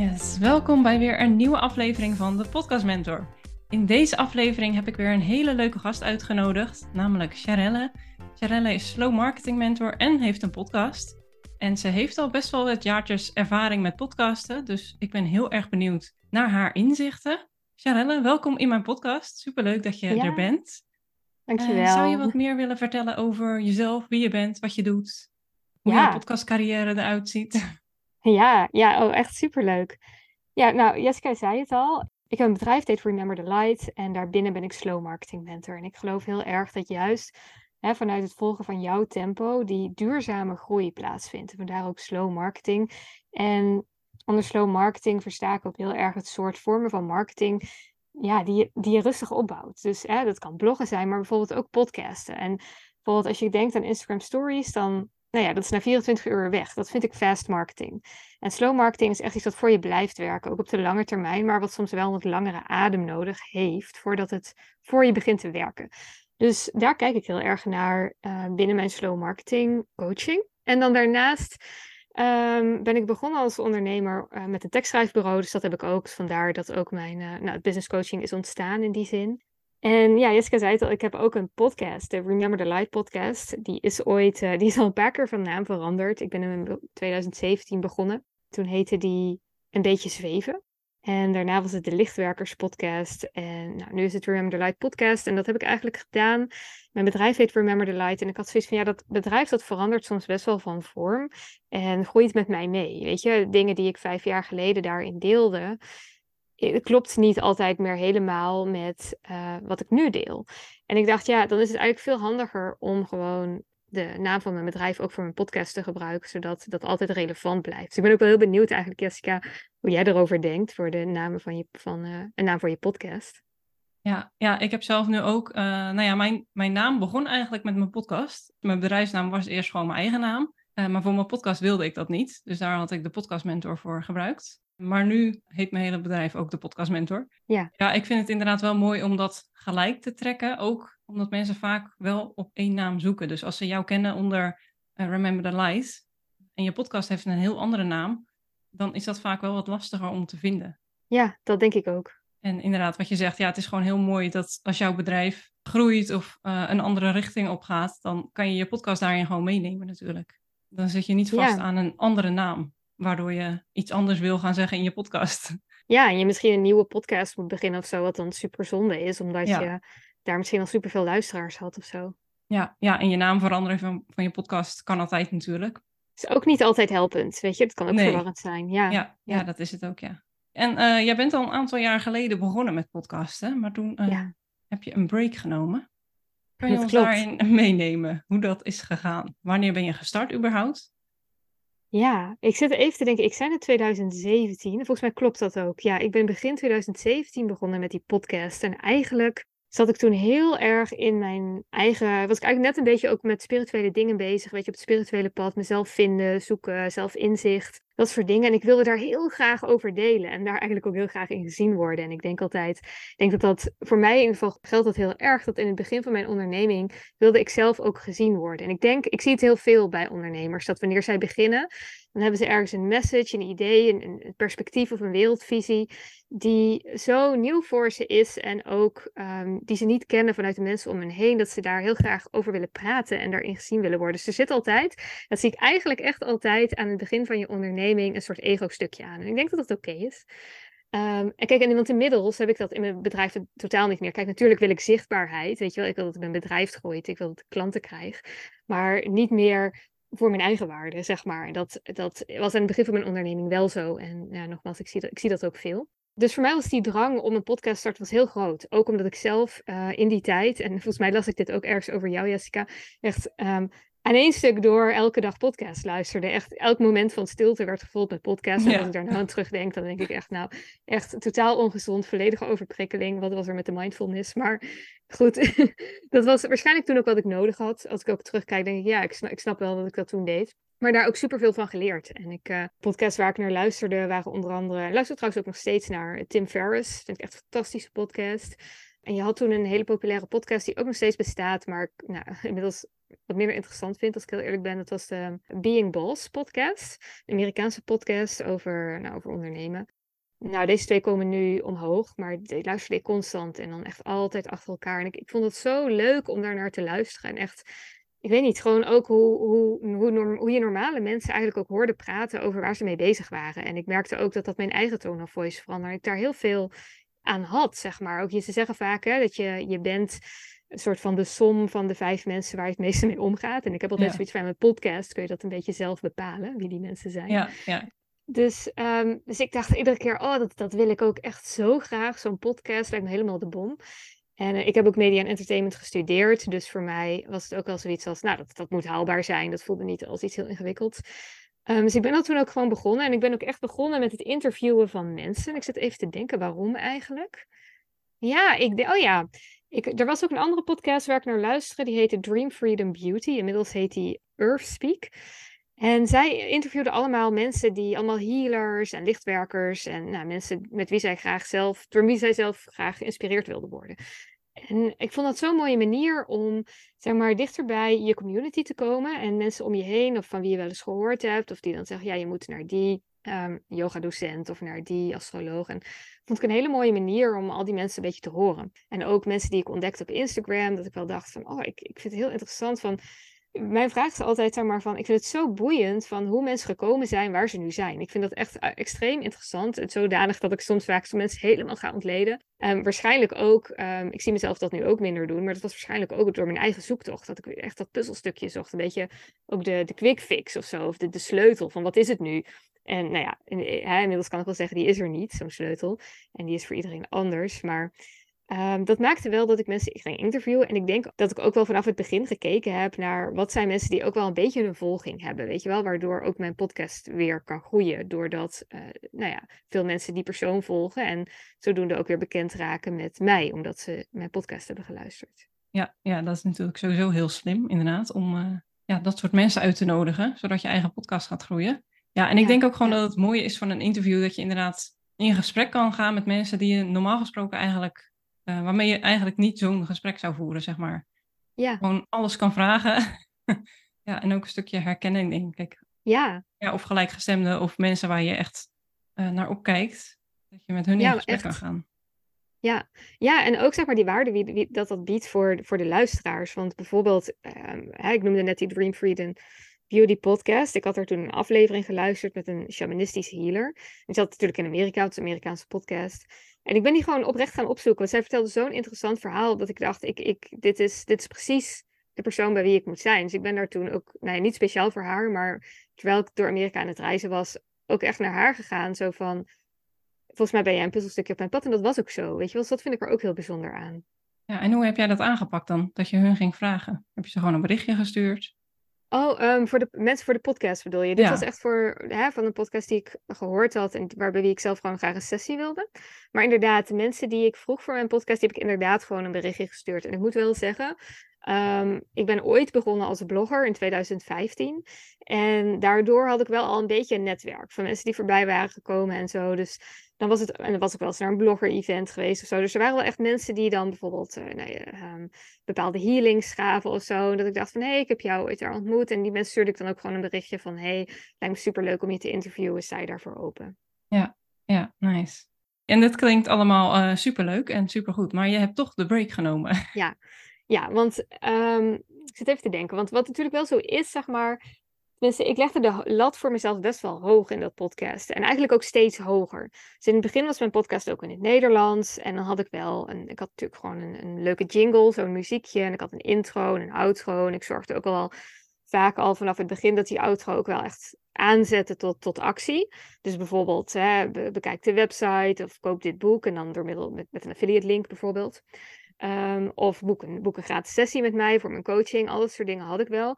Yes, welkom bij weer een nieuwe aflevering van de Podcast Mentor. In deze aflevering heb ik weer een hele leuke gast uitgenodigd, namelijk Charelle. Charelle is slow marketing mentor en heeft een podcast. En ze heeft al best wel wat jaartjes ervaring met podcasten, dus ik ben heel erg benieuwd naar haar inzichten. Charelle, welkom in mijn podcast. Superleuk dat je er bent. Dankjewel. Uh, zou je wat meer willen vertellen over jezelf, wie je bent, wat je doet, hoe ja. je podcastcarrière eruit ziet? Ja, ja, oh, echt superleuk. Ja, nou, Jessica zei het al. Ik heb een bedrijf, dat Remember the Light. En daarbinnen ben ik slow marketing mentor. En ik geloof heel erg dat juist hè, vanuit het volgen van jouw tempo die duurzame groei plaatsvindt. En vandaar ook slow marketing. En onder slow marketing versta ik ook heel erg het soort vormen van marketing ja, die, die je rustig opbouwt. Dus hè, dat kan bloggen zijn, maar bijvoorbeeld ook podcasten. En bijvoorbeeld als je denkt aan Instagram stories, dan nou ja, dat is na 24 uur weg. Dat vind ik fast marketing. En slow marketing is echt iets wat voor je blijft werken, ook op de lange termijn, maar wat soms wel een wat langere adem nodig heeft voordat het voor je begint te werken. Dus daar kijk ik heel erg naar uh, binnen mijn slow marketing coaching. En dan daarnaast um, ben ik begonnen als ondernemer uh, met een tekstschrijfbureau. Dus dat heb ik ook. Vandaar dat ook mijn uh, nou, business coaching is ontstaan in die zin. En ja, Jessica zei het al, ik heb ook een podcast, de Remember the Light podcast. Die is ooit, uh, die is al een paar keer van naam veranderd. Ik ben in 2017 begonnen. Toen heette die Een Beetje Zweven. En daarna was het de Lichtwerkers podcast. En nou, nu is het Remember the Light podcast. En dat heb ik eigenlijk gedaan. Mijn bedrijf heet Remember the Light. En ik had zoiets van, ja, dat bedrijf dat verandert soms best wel van vorm. En groeit met mij mee. Weet je, dingen die ik vijf jaar geleden daarin deelde het klopt niet altijd meer helemaal met uh, wat ik nu deel. En ik dacht, ja, dan is het eigenlijk veel handiger om gewoon de naam van mijn bedrijf ook voor mijn podcast te gebruiken, zodat dat altijd relevant blijft. Dus ik ben ook wel heel benieuwd eigenlijk, Jessica, hoe jij erover denkt voor de namen van je, van, uh, een naam voor je podcast. Ja, ja, ik heb zelf nu ook, uh, nou ja, mijn, mijn naam begon eigenlijk met mijn podcast. Mijn bedrijfsnaam was eerst gewoon mijn eigen naam. Maar voor mijn podcast wilde ik dat niet. Dus daar had ik de podcast mentor voor gebruikt. Maar nu heet mijn hele bedrijf ook de Podcast Mentor. Ja. ja, ik vind het inderdaad wel mooi om dat gelijk te trekken. Ook omdat mensen vaak wel op één naam zoeken. Dus als ze jou kennen onder uh, Remember the Light en je podcast heeft een heel andere naam, dan is dat vaak wel wat lastiger om te vinden. Ja, dat denk ik ook. En inderdaad, wat je zegt, ja, het is gewoon heel mooi dat als jouw bedrijf groeit of uh, een andere richting opgaat, dan kan je je podcast daarin gewoon meenemen natuurlijk. Dan zit je niet vast aan een andere naam waardoor je iets anders wil gaan zeggen in je podcast. Ja, en je misschien een nieuwe podcast moet beginnen of zo, wat dan super zonde is, omdat je daar misschien al superveel luisteraars had of zo. Ja, ja, en je naam veranderen van, van je podcast kan altijd natuurlijk. Is ook niet altijd helpend, weet je. Het kan ook verwarrend zijn. Ja. Ja, ja, dat is het ook, ja. En uh, jij bent al een aantal jaar geleden begonnen met podcasten, maar toen uh, heb je een break genomen. Kan je dat ons klopt. daarin meenemen hoe dat is gegaan? Wanneer ben je gestart überhaupt? Ja, ik zit even te denken. Ik zei het 2017. Volgens mij klopt dat ook. Ja, ik ben begin 2017 begonnen met die podcast. En eigenlijk zat ik toen heel erg in mijn eigen. Was ik eigenlijk net een beetje ook met spirituele dingen bezig. Weet je, op het spirituele pad. Mezelf vinden, zoeken, zelf inzicht. Dat soort dingen. En ik wilde daar heel graag over delen. En daar eigenlijk ook heel graag in gezien worden. En ik denk altijd. Ik denk dat dat voor mij in ieder geval geldt dat heel erg. Dat in het begin van mijn onderneming wilde ik zelf ook gezien worden. En ik denk, ik zie het heel veel bij ondernemers. Dat wanneer zij beginnen dan hebben ze ergens een message, een idee, een, perspectief of een wereldvisie die zo nieuw voor ze is en ook um, die ze niet kennen vanuit de mensen om hen heen, dat ze daar heel graag over willen praten en daarin gezien willen worden. Dus er zit altijd, dat zie ik eigenlijk echt altijd aan het begin van je onderneming, een soort ego-stukje aan. En ik denk dat dat oké is. Um, en kijk, en want inmiddels heb ik dat in mijn bedrijf totaal niet meer. Kijk, natuurlijk wil ik zichtbaarheid, weet je wel. Ik wil dat mijn bedrijf groeit, ik wil dat ik klanten krijg. Maar niet meer voor mijn eigen waarde, zeg maar. Dat, dat was aan het begin van mijn onderneming wel zo. En ja, nogmaals, ik zie, dat, ik zie dat ook veel. Dus voor mij was die drang om een podcast te starten was heel groot. Ook omdat ik zelf uh, in die tijd, en volgens mij las ik dit ook ergens over jou, Jessica, echt um, aan één stuk door elke dag podcast luisterde. Echt elk moment van stilte werd gevuld met podcast. En als ik daar nou aan terugdenk, dan denk ik echt, nou, echt totaal ongezond, volledige overprikkeling. Wat was er met de mindfulness? Maar goed, dat was waarschijnlijk toen ook wat ik nodig had. Als ik ook terugkijk, denk ik, ja, ik snap, ik snap wel dat ik dat toen deed. Maar daar ook superveel van geleerd. En ik, uh, podcasts waar ik naar luisterde waren onder andere... luister trouwens ook nog steeds naar Tim Ferriss. Vind ik echt een fantastische podcast. En je had toen een hele populaire podcast die ook nog steeds bestaat. Maar nou, inmiddels wat minder interessant vind, als ik heel eerlijk ben. Dat was de Being Boss podcast. Een Amerikaanse podcast over, nou, over ondernemen. Nou, deze twee komen nu omhoog, maar die luisterde ik constant en dan echt altijd achter elkaar. En ik, ik vond het zo leuk om daar naar te luisteren. En echt, ik weet niet, gewoon ook hoe, hoe, hoe, hoe je normale mensen eigenlijk ook hoorde praten over waar ze mee bezig waren. En ik merkte ook dat dat mijn eigen tone of voice veranderde. Ik daar heel veel aan had, zeg maar. Ook je, ze zeggen vaak hè, dat je, je bent een soort van de som van de vijf mensen waar je het meeste mee omgaat. En ik heb altijd zoiets van mijn podcast, kun je dat een beetje zelf bepalen, wie die mensen zijn. Ja, ja. Dus, um, dus ik dacht iedere keer, oh, dat, dat wil ik ook echt zo graag. Zo'n podcast lijkt me helemaal de bom. En uh, ik heb ook media en entertainment gestudeerd. Dus voor mij was het ook wel zoiets als, nou, dat, dat moet haalbaar zijn. Dat voelde niet als iets heel ingewikkeld. Um, dus ik ben dat toen ook gewoon begonnen. En ik ben ook echt begonnen met het interviewen van mensen. Ik zit even te denken, waarom eigenlijk? Ja, ik oh ja. Ik, er was ook een andere podcast waar ik naar luisterde. Die heette Dream Freedom Beauty. Inmiddels heet die Earth Speak. En zij interviewden allemaal mensen die allemaal healers en lichtwerkers en nou, mensen met wie zij graag zelf, door wie zij zelf graag geïnspireerd wilden worden. En ik vond dat zo'n mooie manier om, zeg maar, dichterbij je community te komen en mensen om je heen of van wie je wel eens gehoord hebt, of die dan zeggen, ja, je moet naar die um, yoga-docent of naar die astroloog. En vond ik een hele mooie manier om al die mensen een beetje te horen. En ook mensen die ik ontdekte op Instagram, dat ik wel dacht van, oh, ik, ik vind het heel interessant van mijn vraag is altijd, zeg maar, van, ik vind het zo boeiend van hoe mensen gekomen zijn waar ze nu zijn. Ik vind dat echt eh, extreem interessant. En zodanig dat ik soms vaak zo mensen helemaal ga ontleden. Um, waarschijnlijk ook, um, ik zie mezelf dat nu ook minder doen, maar dat was waarschijnlijk ook door mijn eigen zoektocht. Dat ik echt dat puzzelstukje zocht. Een beetje ook de, de quick fix of zo, of de, de sleutel van wat is het nu? En nou ja, hè, inmiddels kan ik wel zeggen, die is er niet, zo'n sleutel. En die is voor iedereen anders. Maar Um, dat maakte wel dat ik mensen ging interviewen. En ik denk dat ik ook wel vanaf het begin gekeken heb naar wat zijn mensen die ook wel een beetje een volging hebben. Weet je wel, waardoor ook mijn podcast weer kan groeien. Doordat uh, nou ja, veel mensen die persoon volgen en zodoende ook weer bekend raken met mij, omdat ze mijn podcast hebben geluisterd. Ja, ja dat is natuurlijk sowieso heel slim, inderdaad, om uh, ja, dat soort mensen uit te nodigen, zodat je eigen podcast gaat groeien. Ja, en ik denk ook gewoon dat het mooie is van een interview dat je inderdaad in gesprek kan gaan met mensen die je normaal gesproken eigenlijk uh, waarmee je eigenlijk niet zo'n gesprek zou voeren, zeg maar. Ja. Gewoon alles kan vragen. ja, en ook een stukje herkenning, denk ik. Ja. ja of gelijkgestemden of mensen waar je echt uh, naar opkijkt. Dat je met hun in gesprek kan gaan. Ja. ja, en ook zeg maar die waarde wie, wie, dat dat biedt voor, voor de luisteraars. Want bijvoorbeeld, hè, ik noemde net die Dream Freedom Beauty podcast. Ik had er toen een aflevering geluisterd met een shamanistische healer. Die zat natuurlijk in Amerika, het is een Amerikaanse podcast. En ik ben die gewoon oprecht gaan opzoeken. Want zij vertelde zo'n interessant verhaal dat ik dacht, ik, ik, dit, is, dit is precies de persoon bij wie ik moet zijn. Dus ik ben daar toen ook, nou ja, niet speciaal voor haar, maar terwijl ik door Amerika aan het reizen was, ook echt naar haar gegaan. Zo van, volgens mij ben jij een puzzelstukje op mijn pad. En dat was ook zo, weet je wel. Dus dat vind ik er ook heel bijzonder aan. Ja, en hoe heb jij dat aangepakt dan? Dat je hun ging vragen? Heb je ze gewoon een berichtje gestuurd? Oh, um, voor de mensen voor de podcast bedoel je? Dit was echt voor hè, van een podcast die ik gehoord had en waarbij ik zelf gewoon graag een sessie wilde. Maar inderdaad, de mensen die ik vroeg voor mijn podcast, die heb ik inderdaad gewoon een berichtje gestuurd. En ik moet wel zeggen, um, ik ben ooit begonnen als blogger in 2015. En daardoor had ik wel al een beetje een netwerk van mensen die voorbij waren gekomen en zo. Dus dan was het, en dan was ik wel eens naar een blogger-event geweest of zo. Dus er waren wel echt mensen die dan bijvoorbeeld uh, nou ja, um, bepaalde healings gaven of zo. Dat ik dacht van, hé, hey, ik heb jou ooit daar ontmoet. En die mensen stuurde ik dan ook gewoon een berichtje van, hé, hey, lijkt me super leuk om je te interviewen. Sta je daarvoor open? Ja, ja, nice. En dat klinkt allemaal uh, superleuk en supergoed, maar je hebt toch de break genomen. Ja, ja want um, ik zit even te denken. Want wat natuurlijk wel zo is, zeg maar, Tenminste, ik legde de lat voor mezelf best wel hoog in dat podcast. En eigenlijk ook steeds hoger. Dus in het begin was mijn podcast ook in het Nederlands. En dan had ik wel, een, ik had natuurlijk gewoon een, een leuke jingle, zo'n muziekje. En ik had een intro en een outro. En ik zorgde ook al vaak al vanaf het begin dat die outro ook wel echt aanzette tot, tot actie. Dus bijvoorbeeld, hè, bekijk de website of koop dit boek. En dan door middel met, met een affiliate link bijvoorbeeld. Um, of boek een, boek een gratis sessie met mij voor mijn coaching. Al dat soort dingen had ik wel.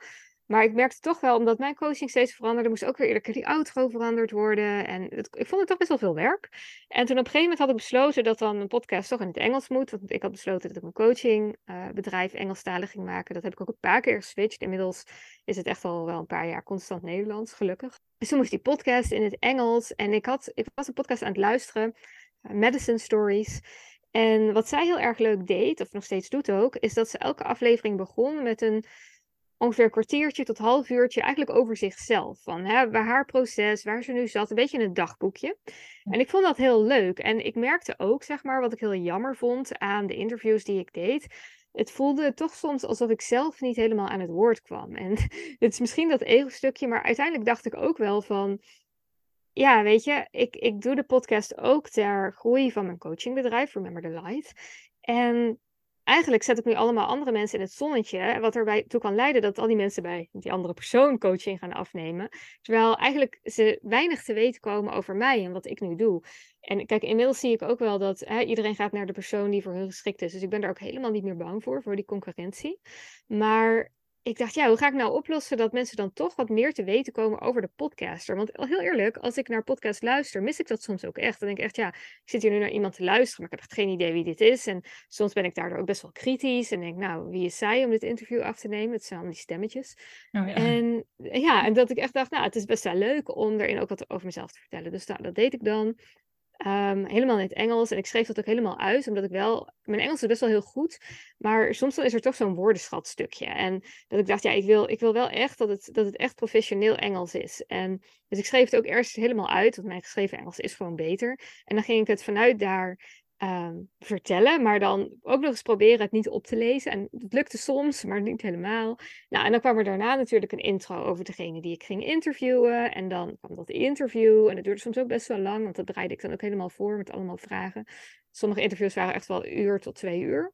Maar ik merkte toch wel, omdat mijn coaching steeds veranderde, moest ook weer iedere keer die outro veranderd worden. En het, ik vond het toch best wel veel werk. En toen op een gegeven moment had ik besloten dat dan een podcast toch in het Engels moet. Want ik had besloten dat ik mijn coachingbedrijf uh, Engelstalig ging maken. Dat heb ik ook een paar keer geswitcht. Inmiddels is het echt al wel een paar jaar constant Nederlands, gelukkig. Dus toen moest die podcast in het Engels. En ik, had, ik was een podcast aan het luisteren, uh, Medicine Stories. En wat zij heel erg leuk deed, of nog steeds doet ook, is dat ze elke aflevering begon met een ongeveer een kwartiertje tot half uurtje eigenlijk over zichzelf. Van hè, waar haar proces, waar ze nu zat, een beetje in het dagboekje. En ik vond dat heel leuk. En ik merkte ook, zeg maar, wat ik heel jammer vond aan de interviews die ik deed. Het voelde toch soms alsof ik zelf niet helemaal aan het woord kwam. En het is misschien dat ego-stukje, maar uiteindelijk dacht ik ook wel van ja, weet je, ik, ik doe de podcast ook ter groei van mijn coachingbedrijf, Remember the Light. En eigenlijk zet ik nu allemaal andere mensen in het zonnetje, wat erbij toe kan leiden dat al die mensen bij die andere persoon coaching gaan afnemen. Terwijl eigenlijk ze weinig te weten komen over mij en wat ik nu doe. En kijk, inmiddels zie ik ook wel dat hè, iedereen gaat naar de persoon die voor hun geschikt is. Dus ik ben daar ook helemaal niet meer bang voor, voor die concurrentie. Maar ik dacht, ja, hoe ga ik nou oplossen dat mensen dan toch wat meer te weten komen over de podcaster? Want heel eerlijk, als ik naar podcast luister, mis ik dat soms ook echt. Dan denk ik echt, ja, ik zit hier nu naar iemand te luisteren, maar ik heb echt geen idee wie dit is. En soms ben ik daardoor ook best wel kritisch en denk, nou, wie is zij om dit interview af te nemen? Het zijn allemaal die stemmetjes. Oh, ja. En ja, en dat ik echt dacht, nou, het is best wel leuk om erin ook wat over mezelf te vertellen. Dus nou, dat deed ik dan. Um, helemaal in het Engels. En ik schreef dat ook helemaal uit, omdat ik wel. Mijn Engels is best wel heel goed. Maar soms dan is er toch zo'n woordenschatstukje. En dat ik dacht, ja, ik wil, ik wil wel echt dat het, dat het echt professioneel Engels is. En dus ik schreef het ook eerst helemaal uit, want mijn geschreven Engels is gewoon beter. En dan ging ik het vanuit daar Ehm, vertellen, maar dan ook nog eens proberen het niet op te lezen. En dat lukte soms, maar niet helemaal. Nou, en dan kwam er daarna natuurlijk een intro over degene die ik ging interviewen. En dan kwam dat interview. En dat duurde soms ook best wel lang, want dat draaide ik dan ook helemaal voor met allemaal vragen. Sommige interviews waren echt wel een uur tot twee uur.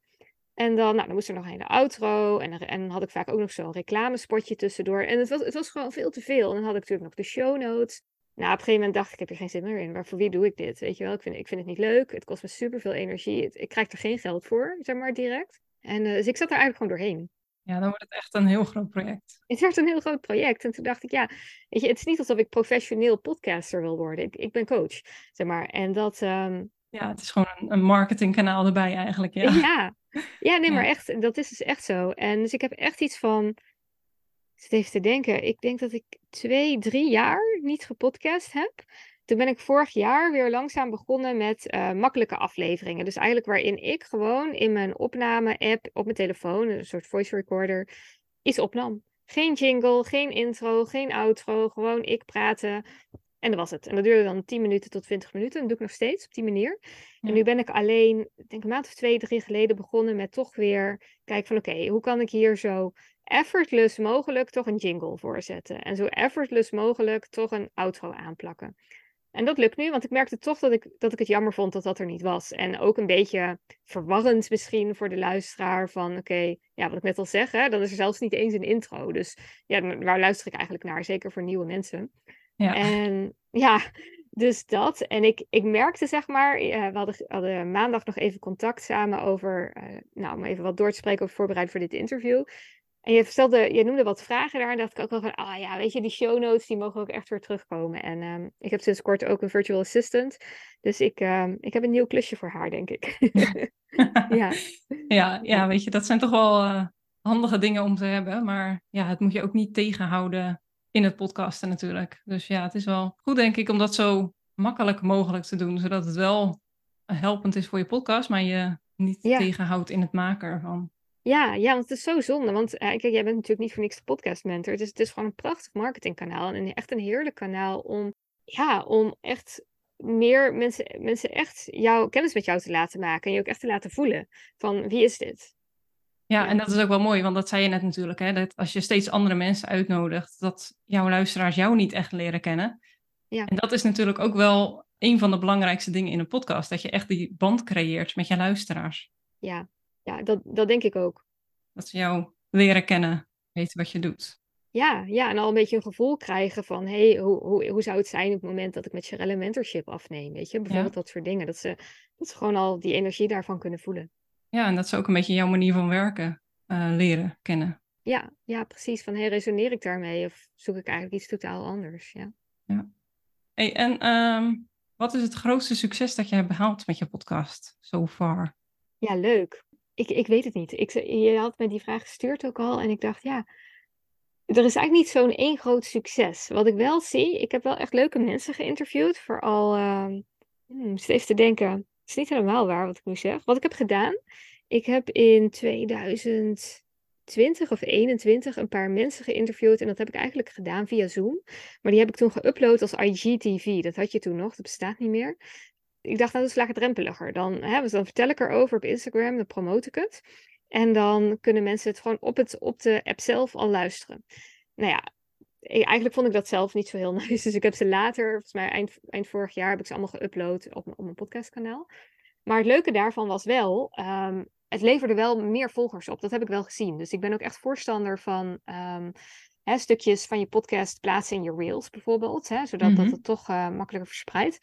En dan, nou, dan moest er nog een outro. En, en dan had ik vaak ook nog zo'n reclamespotje tussendoor. En het was, het was gewoon veel te veel. En dan had ik natuurlijk nog de show notes. Nou, op een gegeven moment dacht ik, ik heb hier geen zin meer in. Maar voor wie doe ik dit? Weet je wel, ik vind, ik vind het niet leuk. Het kost me super veel energie. ik krijg er geen geld voor, zeg maar, direct. En uh, dus ik zat er eigenlijk gewoon doorheen. Ja, dan wordt het echt een heel groot project. Het werd een heel groot project. En toen dacht ik, ja, weet je, het is niet alsof ik professioneel podcaster wil worden. Ik, ik ben coach, zeg maar. En dat... Ehm, ja, het is gewoon een, een marketingkanaal erbij eigenlijk, ja. Ja, ja nee, maar echt, dat is dus echt zo. En dus ik heb echt iets van zit even te denken. Ik denk dat ik twee, drie jaar niet gepodcast heb. Toen ben ik vorig jaar weer langzaam begonnen met uh, makkelijke afleveringen. Dus eigenlijk waarin ik gewoon in mijn opname-app op mijn telefoon, een soort voice recorder, iets opnam. Geen jingle, geen intro, geen outro. Gewoon ik praten. En dat was het. En dat duurde dan 10 minuten tot 20 minuten. Dat doe ik nog steeds op die manier. En nu ben ik alleen, denk een maand of twee, drie geleden begonnen met toch weer kijken van oké, hoe kan ik hier zo effortless mogelijk toch een jingle voorzetten. En zo effortless mogelijk toch een outro aanplakken. En dat lukt nu, want ik merkte toch dat ik, dat ik het jammer vond dat dat er niet was. En ook een beetje verwarrend misschien voor de luisteraar van, oké, ja, wat ik net al zeg, hè, dan is er zelfs niet eens een intro. Dus ja, waar luister ik eigenlijk naar? Zeker voor nieuwe mensen. Ja. En ja, dus dat. En ik, ik merkte, zeg maar, uh, we hadden, hadden, maandag nog even contact samen over, uh, nou, om even wat door te spreken over voorbereid voor dit interview. En je, stelde, je noemde wat vragen daar en dacht ik ook wel van, ah ja, weet je, die show notes die mogen ook echt weer terugkomen. En um, ik heb sinds kort ook een virtual assistant, dus ik, um, ik heb een nieuw klusje voor haar, denk ik. ja. ja. Ja, weet je, dat zijn toch wel uh, handige dingen om te hebben, maar ja, het moet je ook niet tegenhouden in het podcasten natuurlijk. Dus ja, het is wel goed, denk ik, om dat zo makkelijk mogelijk te doen, zodat het wel helpend is voor je podcast, maar je niet tegenhoudt in het maken ervan. Ja, ja, want het is zo zonde. Want uh, kijk, jij bent natuurlijk niet voor niks de podcast mentor. Het is, het is gewoon een prachtig marketingkanaal. En echt een heerlijk kanaal om, ja, om echt meer mensen, mensen echt jouw kennis met jou te laten maken. En je ook echt te laten voelen van wie is dit? Ja, en dat is ook wel mooi, want dat zei je net natuurlijk, hè, dat als je steeds andere mensen uitnodigt, dat jouw luisteraars jou niet echt leren kennen. Ja. En dat is natuurlijk ook wel een van de belangrijkste dingen in een podcast, dat je echt die band creëert met je luisteraars. Ja, ja dat, dat denk ik ook. Dat ze jou leren kennen, weten wat je doet. Ja, ja, en al een beetje een gevoel krijgen van, hé, hey, hoe, hoe, hoe zou het zijn op het moment dat ik met Sherelle mentorship afneem, weet je? Bijvoorbeeld dat soort dingen, dat ze, dat ze gewoon al die energie daarvan kunnen voelen. Ja, en dat ze ook een beetje jouw manier van werken uh, leren kennen. Ja, ja, precies. Van, hey, resoneer ik daarmee of zoek ik eigenlijk iets totaal anders, ja. ja. Hey, en um, wat is het grootste succes dat je hebt behaald met je podcast so far? Ja, leuk. Ik, ik weet het niet. Ik, je had me die vraag gestuurd ook al en ik dacht, ja, er is eigenlijk niet zo'n één groot succes. Wat ik wel zie, ik heb wel echt leuke mensen geïnterviewd. Vooral, uh, hmm, even te denken, is niet helemaal waar wat ik nu zeg. Wat ik heb gedaan, ik heb in 2010 20 of 21 een paar mensen geïnterviewd. En dat heb ik eigenlijk gedaan via Zoom. Maar die heb ik toen geüpload als IGTV. Dat had je toen nog, dat bestaat niet meer. Ik dacht, nou, dat is laagdrempeliger. Dan, hè, dan vertel ik erover op Instagram, dan promote ik het. En dan kunnen mensen het gewoon op, het, op de app zelf al luisteren. Nou ja, eigenlijk vond ik dat zelf niet zo heel nice. Dus ik heb ze later, volgens mij eind, eind vorig jaar, heb ik ze allemaal geüpload op, op mijn podcastkanaal. Maar het leuke daarvan was wel, um, het leverde wel meer volgers op. Dat heb ik wel gezien. Dus ik ben ook echt voorstander van um, hè, stukjes van je podcast plaatsen in je reels bijvoorbeeld. Hè, zodat dat Mhm. het toch uh, makkelijker verspreidt.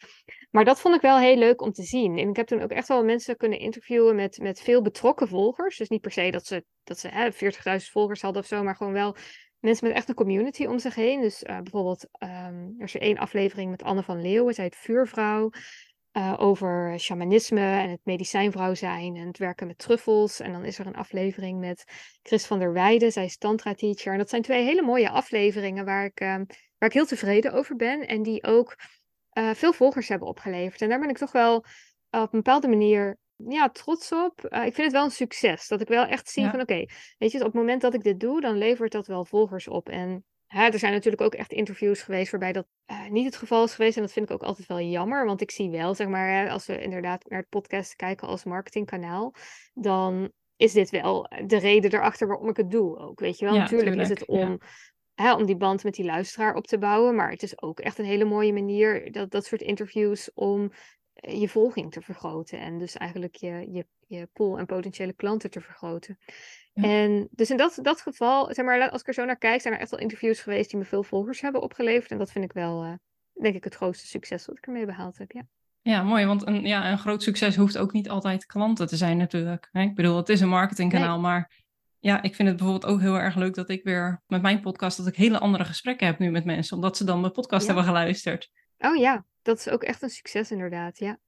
Maar dat vond ik wel heel leuk om te zien. En ik heb toen ook echt wel mensen kunnen interviewen met, met veel betrokken volgers. Dus niet per se dat ze, dat ze hè, 40.000 volgers hadden of zo, maar gewoon wel mensen met echt een community om zich heen. Dus uh, bijvoorbeeld, um, er is één aflevering met Anne van Leeuwen, zij heet Vuurvrouw. Uh, over shamanisme en het medicijnvrouw zijn en het werken met truffels. En dan is er een aflevering met Chris van der Weijden, zij is tantra teacher. En dat zijn twee hele mooie afleveringen waar ik, uh, waar ik heel tevreden over ben. En die ook uh, veel volgers hebben opgeleverd. En daar ben ik toch wel op een bepaalde manier ja, trots op. Uh, ik vind het wel een succes. Dat ik wel echt zie Ja. van oké, weet je, op het moment dat ik dit doe, dan levert dat wel volgers op. En hè, er zijn natuurlijk ook echt interviews geweest waarbij dat uh, niet het geval is geweest. En dat vind ik ook altijd wel jammer. Want ik zie wel, zeg maar, hè, als we inderdaad naar het podcast kijken als marketingkanaal, dan is dit wel de reden erachter waarom ik het doe ook. Weet je wel, Ja, natuurlijk is het om. Hè, om die band met die luisteraar op te bouwen. Maar het is ook echt een hele mooie manier, dat, dat soort interviews, om eh, je volging te vergroten. En dus eigenlijk je, je, je pool en potentiële klanten te vergroten. Ja. En dus in dat, dat geval, zeg maar, als ik er zo naar kijk, zijn er echt wel interviews geweest die me veel volgers hebben opgeleverd. En dat vind ik wel, uh, denk ik, het grootste succes wat ik ermee behaald heb. Ja, ja mooi. Want een, ja, een groot succes hoeft ook niet altijd klanten te zijn natuurlijk. Hè? Ik bedoel, het is een marketingkanaal, nee. maar ja, ik vind het bijvoorbeeld ook heel erg leuk dat ik weer met mijn podcast, dat ik hele andere gesprekken heb nu met mensen, omdat ze dan mijn podcast ja. hebben geluisterd. Oh ja, dat is ook echt een succes inderdaad, ja.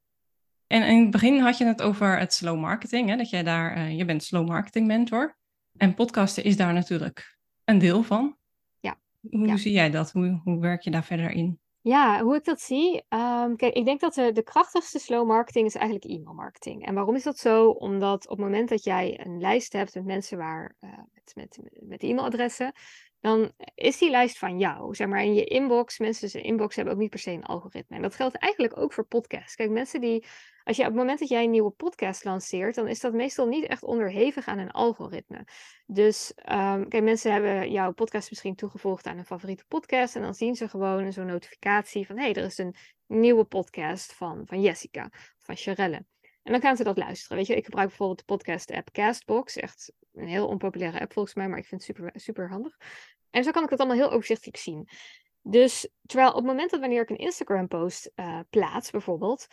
En in het begin had je het over het slow marketing, hè? dat jij daar, uh, je bent slow marketing mentor. En podcasten is daar natuurlijk een deel van. Ja. Hoe ja. zie jij dat? Hoe, hoe werk je daar verder in? Ja, hoe ik dat zie. Um, kijk, ik denk dat de, de krachtigste slow marketing is eigenlijk e-mail marketing. En waarom is dat zo? Omdat op het moment dat jij een lijst hebt met mensen waar, uh, met, met, met e-mailadressen, dan is die lijst van jou. Zeg maar in je inbox, mensen in inbox hebben ook niet per se een algoritme. En dat geldt eigenlijk ook voor podcasts. Kijk, mensen die, als je op het moment dat jij een nieuwe podcast lanceert, dan is dat meestal niet echt onderhevig aan een algoritme. Dus um, kijk, mensen hebben jouw podcast misschien toegevoegd aan een favoriete podcast. En dan zien ze gewoon zo'n notificatie van hé, hey, er is een nieuwe podcast van, van Jessica van Charelle. En dan gaan ze dat luisteren. Weet je, ik gebruik bijvoorbeeld de podcast-app Castbox. Echt een heel onpopulaire app volgens mij, maar ik vind het super, super handig. En zo kan ik dat allemaal heel overzichtelijk zien. Dus terwijl op het moment dat wanneer ik een Instagram-post uh, plaats, bijvoorbeeld,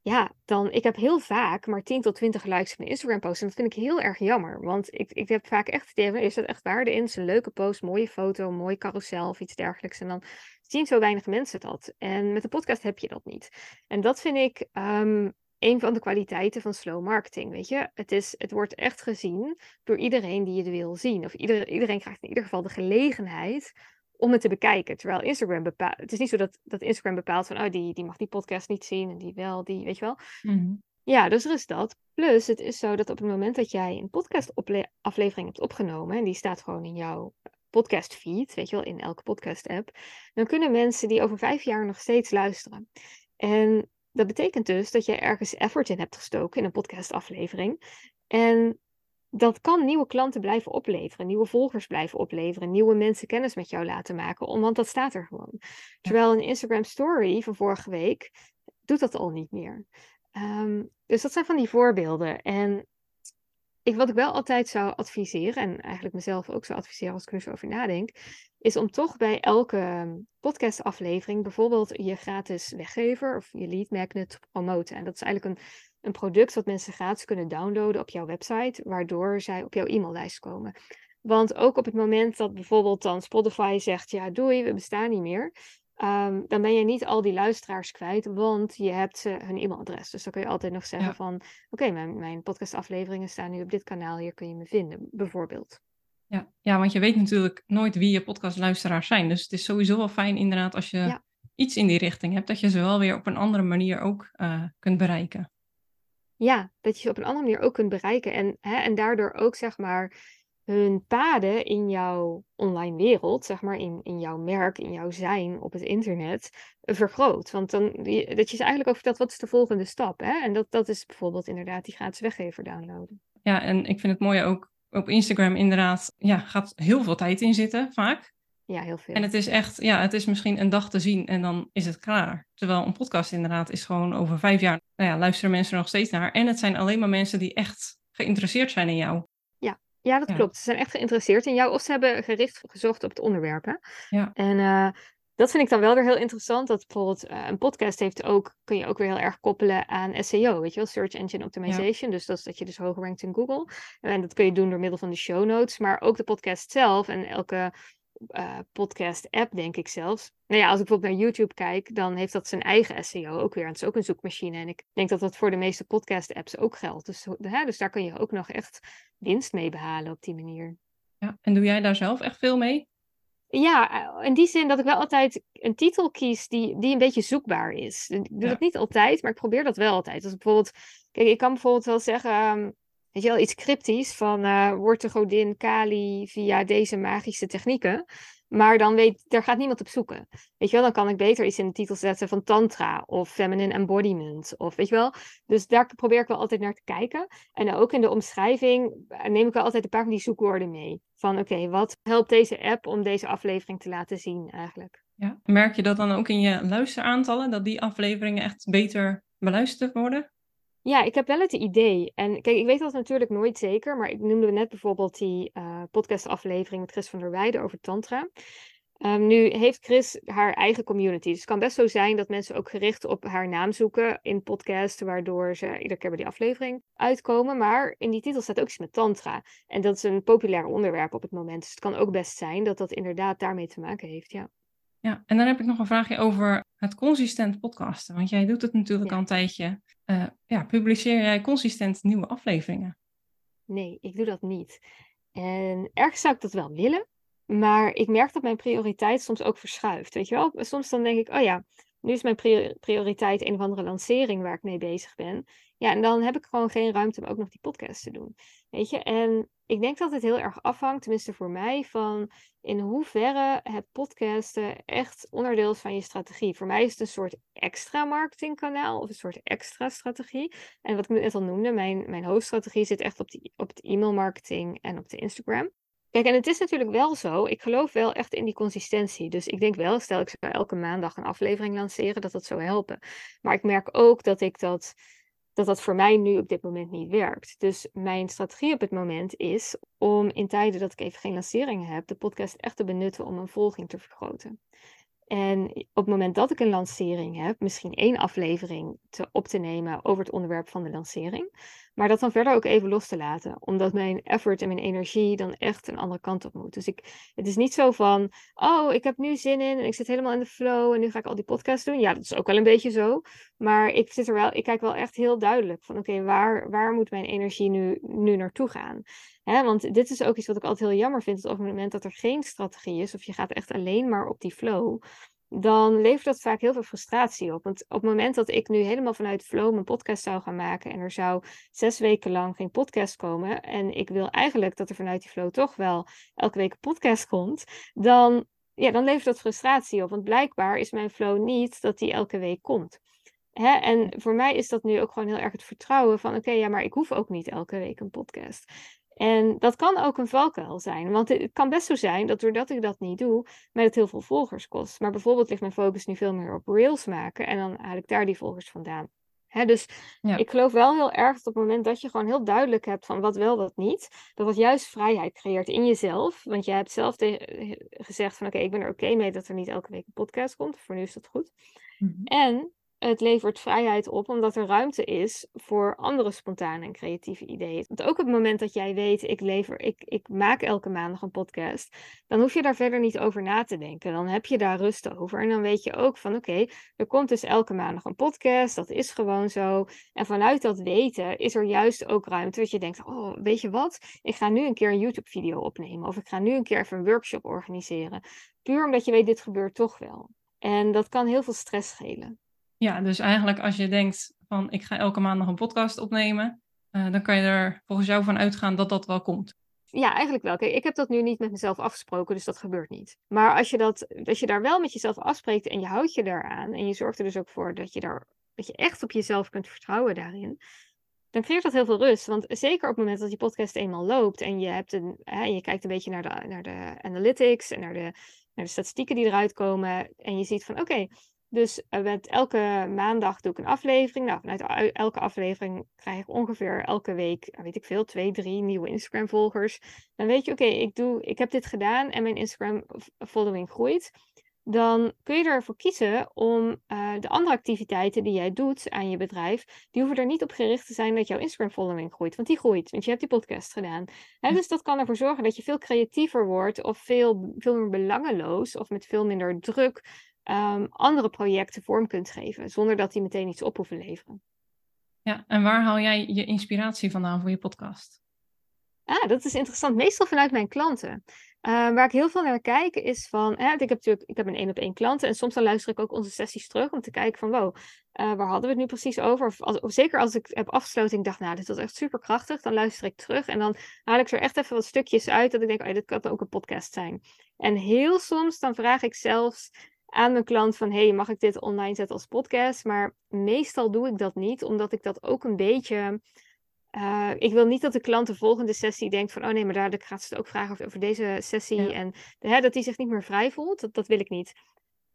ja, dan ik heb heel vaak maar 10 tot 20 likes op mijn Instagram-post. En dat vind ik heel erg jammer. Want ik, ik heb vaak echt het idee er zit echt waarde in. Het is een leuke post, mooie foto, mooi carousel of iets dergelijks. En dan zien zo weinig mensen dat. En met de podcast heb je dat niet. En dat vind ik um, een van de kwaliteiten van slow marketing. Weet je, het, is, het wordt echt gezien door iedereen die het wil zien. Of ieder, iedereen krijgt in ieder geval de gelegenheid om het te bekijken. Terwijl Instagram bepaalt. Het is niet zo dat, dat Instagram bepaalt van oh, die, die mag die podcast niet zien en die wel, die, weet je wel. Mm-hmm. Ja, dus er is dat. Plus, het is zo dat op het moment dat jij een podcast-aflevering hebt opgenomen, en die staat gewoon in jouw podcast feed, weet je wel, in elke podcast app, dan kunnen mensen die over vijf jaar nog steeds luisteren. En dat betekent dus dat je ergens effort in hebt gestoken in een podcastaflevering. En dat kan nieuwe klanten blijven opleveren, nieuwe volgers blijven opleveren, nieuwe mensen kennis met jou laten maken, want dat staat er gewoon. Terwijl een Instagram story van vorige week doet dat al niet meer. Um, dus dat zijn van die voorbeelden. En ik, wat ik wel altijd zou adviseren, en eigenlijk mezelf ook zou adviseren als ik er zo over nadenk, is om toch bij elke podcastaflevering bijvoorbeeld je gratis weggever of je lead magnet te promoten. En dat is eigenlijk een, een product wat mensen gratis kunnen downloaden op jouw website, waardoor zij op jouw e-maillijst komen. Want ook op het moment dat bijvoorbeeld dan Spotify zegt, ja doei, we bestaan niet meer, um, dan ben je niet al die luisteraars kwijt, want je hebt uh, hun e-mailadres. Dus dan kun je altijd nog zeggen Ja. van, oké, mijn, mijn podcastafleveringen staan nu op dit kanaal, hier kun je me vinden, bijvoorbeeld. Ja. ja, want je weet natuurlijk nooit wie je podcastluisteraars zijn. Dus het is sowieso wel fijn inderdaad als je Ja. iets in die richting hebt, dat je ze wel weer op een andere manier ook eh, kunt bereiken. Ja, dat je ze op een andere manier ook kunt bereiken. En, hè, en daardoor ook zeg maar hun paden in jouw online wereld, zeg maar, in, in jouw merk, in jouw zijn op het internet, eh, vergroot. Want dan, dat je ze eigenlijk ook vertelt, wat is de volgende stap? Hè? En dat, dat is bijvoorbeeld inderdaad die gratis weggever downloaden. Ja, en ik vind het mooi ook op Instagram inderdaad, ja, gaat heel veel tijd in zitten, vaak. Ja, heel veel. En het is echt, ja, het is misschien een dag te zien en dan is het klaar. Terwijl een podcast inderdaad is gewoon over vijf jaar, nou ja, luisteren mensen er nog steeds naar. En het zijn alleen maar mensen die echt geïnteresseerd zijn in jou. Ja, ja dat klopt. Ze zijn echt geïnteresseerd in jou of ze hebben gericht gezocht op het onderwerp. Hè? Ja. En uh, dat vind ik dan wel weer heel interessant. Dat bijvoorbeeld uh, een podcast heeft ook, kun je ook weer heel erg koppelen aan SEO, weet je wel, Search Engine Optimization. Ja. Dus dat is dat je dus hoger rankt in Google. En dat kun je doen door middel van de show notes, maar ook de podcast zelf en elke uh, podcast-app, denk ik zelfs. Nou ja, als ik bijvoorbeeld naar YouTube kijk, dan heeft dat zijn eigen SEO ook weer. En het is ook een zoekmachine. En ik denk dat dat voor de meeste podcast-apps ook geldt. Dus, hè, dus daar kun je ook nog echt winst mee behalen op die manier. Ja, en doe jij daar zelf echt veel mee? Ja, eh, in die zin dat ik wel altijd een titel kies die, die een beetje zoekbaar is. Ik doe ja. dat niet altijd, maar ik probeer dat wel altijd. Dus bijvoorbeeld, kijk, ik kan bijvoorbeeld wel zeggen, um, weet je wel, iets cryptisch van uh, wordt de godin Kali via deze magische technieken. Maar dan weet, daar gaat niemand op zoeken. Weet je wel, dan kan ik beter iets in de titel zetten van tantra of feminine embodiment. Of weet je wel. Dus daar probeer ik wel altijd naar te kijken. En ook in de omschrijving eh, neem ik wel altijd een paar van die zoekwoorden mee. Van oké, wat helpt deze app om deze aflevering te laten zien eigenlijk? Ja. Merk je dat dan ook in je luisteraantallen, dat die afleveringen echt beter beluisterd worden? Ja, ik heb wel het idee. En kijk, ik weet dat natuurlijk nooit zeker, maar ik noemde net bijvoorbeeld die uh, podcastaflevering met Chris van der Weijden over Tantra. Um, nu heeft Chris haar eigen community. Dus het kan best zo zijn dat mensen ook gericht op haar naam zoeken in podcast, waardoor ze iedere keer bij die aflevering uitkomen. Maar in die titel staat ook iets met Tantra. En dat is een populair onderwerp op het moment. Dus het kan ook best zijn dat dat inderdaad daarmee te maken heeft. Ja. Ja, en dan heb ik nog een vraagje over het consistent podcasten. Want jij doet het natuurlijk Ja. al een tijdje. Eh, ja, publiceer jij consistent nieuwe afleveringen? Nee, ik doe dat niet. En ergens zou ik dat wel willen, maar ik merk dat mijn prioriteit soms ook verschuift. Weet je wel? Soms dan denk ik, oh ja, nu is mijn prior- prioriteit een of andere lancering waar ik mee bezig ben. Ja, en dan heb ik gewoon geen ruimte om ook nog die podcast te doen. Weet je? En ik denk dat het heel erg afhangt, tenminste voor mij, van in hoeverre het podcasten echt onderdeel is van je strategie. Voor mij is het een soort extra marketingkanaal of een soort extra strategie. En wat ik net al noemde, mijn, mijn hoofdstrategie zit echt op, die, op het e-mailmarketing en op de Instagram. Kijk, en het is natuurlijk wel zo, ik geloof wel echt in die consistentie. Dus ik denk wel, stel ik zou elke maandag een aflevering lanceren, dat dat zou helpen. Maar ik merk ook dat ik dat, dat dat voor mij nu op dit moment niet werkt. Dus mijn strategie op het moment is om in tijden dat ik even geen lanceringen heb, de podcast echt te benutten om een volging te vergroten. En op het moment dat ik een lancering heb, misschien één aflevering te, op te nemen over het onderwerp van de lancering. Maar dat dan verder ook even los te laten. Omdat mijn effort en mijn energie dan echt een andere kant op moet. Dus ik, het is niet zo van, oh, ik heb nu zin in en ik zit helemaal in de flow en nu ga ik al die podcasts doen. Ja, dat is ook wel een beetje zo. Maar ik zit er wel, ik kijk wel echt heel duidelijk van, oké, waar, waar moet mijn energie nu, nu naartoe gaan? Want dit is ook iets wat ik altijd heel jammer vind. Dat op het moment dat er geen strategie is, of je gaat echt alleen maar op die flow, dan levert dat vaak heel veel frustratie op. Want op het moment dat ik nu helemaal vanuit flow mijn podcast zou gaan maken en er zou zes weken lang geen podcast komen en ik wil eigenlijk dat er vanuit die flow toch wel elke week een podcast komt, dan, ja, dan levert dat frustratie op. Want blijkbaar is mijn flow niet dat die elke week komt. Hè? En voor mij is dat nu ook gewoon heel erg het vertrouwen van oké, ja, maar ik hoef ook niet elke week een podcast. En dat kan ook een valkuil zijn. Want het kan best zo zijn dat doordat ik dat niet doe, mij het heel veel volgers kost. Maar bijvoorbeeld ligt mijn focus nu veel meer op reels maken. En dan haal ik daar die volgers vandaan. Dus Ja. ik geloof wel heel erg dat op het moment dat je gewoon heel duidelijk hebt van wat wel, wat niet, dat dat juist vrijheid creëert in jezelf. Want jij hebt zelf te- gezegd van oké, ik ben er oké mee dat er niet elke week een podcast komt. Voor nu is dat goed. Mhm. En het levert vrijheid op omdat er ruimte is voor andere spontane en creatieve ideeën. Want ook op het moment dat jij weet, ik, lever, ik, ik maak elke maandag een podcast, dan hoef je daar verder niet over na te denken. Dan heb je daar rust over. En dan weet je ook van oké, er komt dus elke maandag een podcast. Dat is gewoon zo. En vanuit dat weten is er juist ook ruimte. Dat je denkt, oh, weet je wat? Ik ga nu een keer een YouTube-video opnemen. Of ik ga nu een keer even een workshop organiseren. Puur omdat je weet, dit gebeurt toch wel. En dat kan heel veel stress schelen. Ja, dus eigenlijk als je denkt van ik ga elke maandag een podcast opnemen, eh, dan kan je er volgens jou van uitgaan dat dat wel komt. ja, eigenlijk wel. Ik heb dat nu niet met mezelf afgesproken, dus dat gebeurt niet. Maar als je, dat, als je daar wel met jezelf afspreekt en je houdt je daaraan en je zorgt er dus ook voor dat je, daar, dat je echt op jezelf kunt vertrouwen daarin, dan creëert dat heel veel rust. Want zeker op het moment dat die podcast eenmaal loopt en je, hebt een, hè, je kijkt een beetje naar de, naar de analytics en naar de, naar de statistieken die eruit komen en je ziet van oké, dus uh, met elke maandag doe ik een aflevering. Nou, vanuit elke aflevering krijg ik ongeveer elke week, eh, weet ik veel, twee, drie nieuwe Instagram-volgers. Dan weet je, oké, ik ik, ik heb dit gedaan en mijn Instagram-following groeit. Dan kun je ervoor kiezen om uh, de andere activiteiten die jij doet aan je bedrijf, die hoeven er niet op gericht te zijn dat jouw Instagram-following groeit. Want die groeit, want je hebt die podcast gedaan. Hè, dus dat kan ervoor zorgen dat je veel creatiever wordt of veel, veel meer belangeloos of met veel minder druk um, andere projecten vorm kunt geven, zonder dat die meteen iets op hoeven leveren. Ja, en waar haal jij je inspiratie vandaan voor je podcast? Ah, dat is interessant. Meestal vanuit mijn klanten. Uh, waar ik heel veel naar kijk is van, ik heb natuurlijk, ik heb een één op één klanten en soms dan luister ik ook onze sessies terug om te kijken van, wow, uh, waar hadden we het nu precies over? Of, als, of, zeker als ik heb afgesloten, ik dacht, nou, dit was echt super krachtig, dan luister ik terug en dan haal ik er echt even wat stukjes uit dat ik denk, oh, dit kan ook een podcast zijn. En heel soms dan vraag ik zelfs aan mijn klant van hey, mag ik dit online zetten als podcast? Maar meestal doe ik dat niet, omdat ik dat ook een beetje. Uh, ik wil niet dat de klant de volgende sessie denkt van oh nee, maar daar gaat ze ook vragen over, over deze sessie. En hè, dat die zich niet meer vrij voelt. Dat, dat wil ik niet.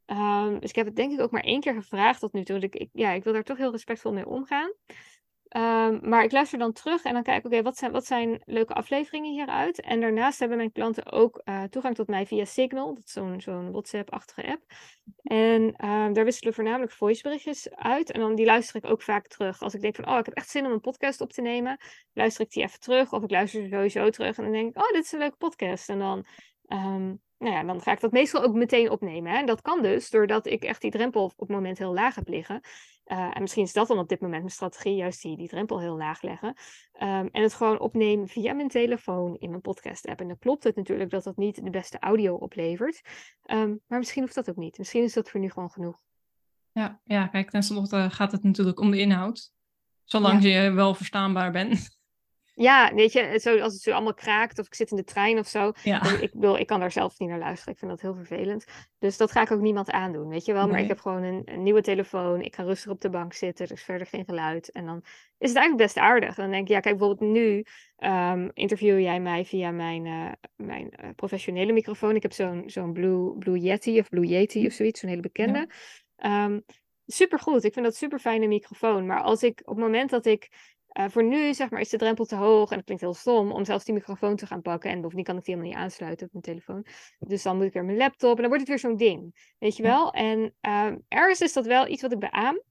Um, dus ik heb het denk ik ook maar één keer gevraagd tot nu toe. Ik, ik, ja, ik wil daar toch heel respectvol mee omgaan. Um, maar ik luister dan terug en dan kijk ik, oké, wat, zijn, wat zijn leuke afleveringen hieruit? En daarnaast hebben mijn klanten ook uh, toegang tot mij via Signal, dat is zo'n zo'n WhatsApp-achtige app. En um, daar wisselen voornamelijk voiceberichtjes uit. En dan die luister ik ook vaak terug. Als ik denk van, oh, ik heb echt zin om een podcast op te nemen, luister ik die even terug. Of ik luister sowieso terug en dan denk ik, oh, dit is een leuke podcast. En dan um, nou ja, dan ga ik dat meestal ook meteen opnemen. Hè? En dat kan dus doordat ik echt die drempel op het moment heel laag heb liggen. Uh, en misschien is dat dan op dit moment mijn strategie, juist die, die drempel heel laag leggen. Um, en het gewoon opnemen via mijn telefoon in mijn podcast-app. En dan klopt het natuurlijk dat dat niet de beste audio oplevert. Um, maar misschien hoeft dat ook niet. Misschien is dat voor nu gewoon genoeg. Ja, ja kijk, tenslotte gaat het natuurlijk om de inhoud. Zolang je wel verstaanbaar bent. Ja, weet je, zo, als het zo allemaal kraakt of ik zit in de trein of zo. Ja. Ik bedoel, ik kan daar zelf niet naar luisteren. Ik vind dat heel vervelend. Dus dat ga ik ook niemand aandoen, weet je wel. Maar ik heb gewoon een, een, nieuwe telefoon. Ik kan rustig op de bank zitten. Er is verder geen geluid. En dan is het eigenlijk best aardig. Dan denk ik, ja, kijk, bijvoorbeeld nu um, interview jij mij via mijn, uh, mijn uh, professionele microfoon. Ik heb zo'n zo'n Blue, Blue Yeti of Blue Yeti of zoiets, zo'n hele bekende. Ja. Um, supergoed. Ik vind dat super fijne microfoon. Maar als ik op het moment dat ik uh, voor nu zeg maar, is de drempel te hoog en het klinkt heel stom om zelfs die microfoon te gaan pakken. En bovendien kan ik die helemaal niet aansluiten op mijn telefoon. Dus dan moet ik weer mijn laptop en dan wordt het weer zo'n ding. Weet je wel? En uh, ergens is dat wel iets wat ik beaam.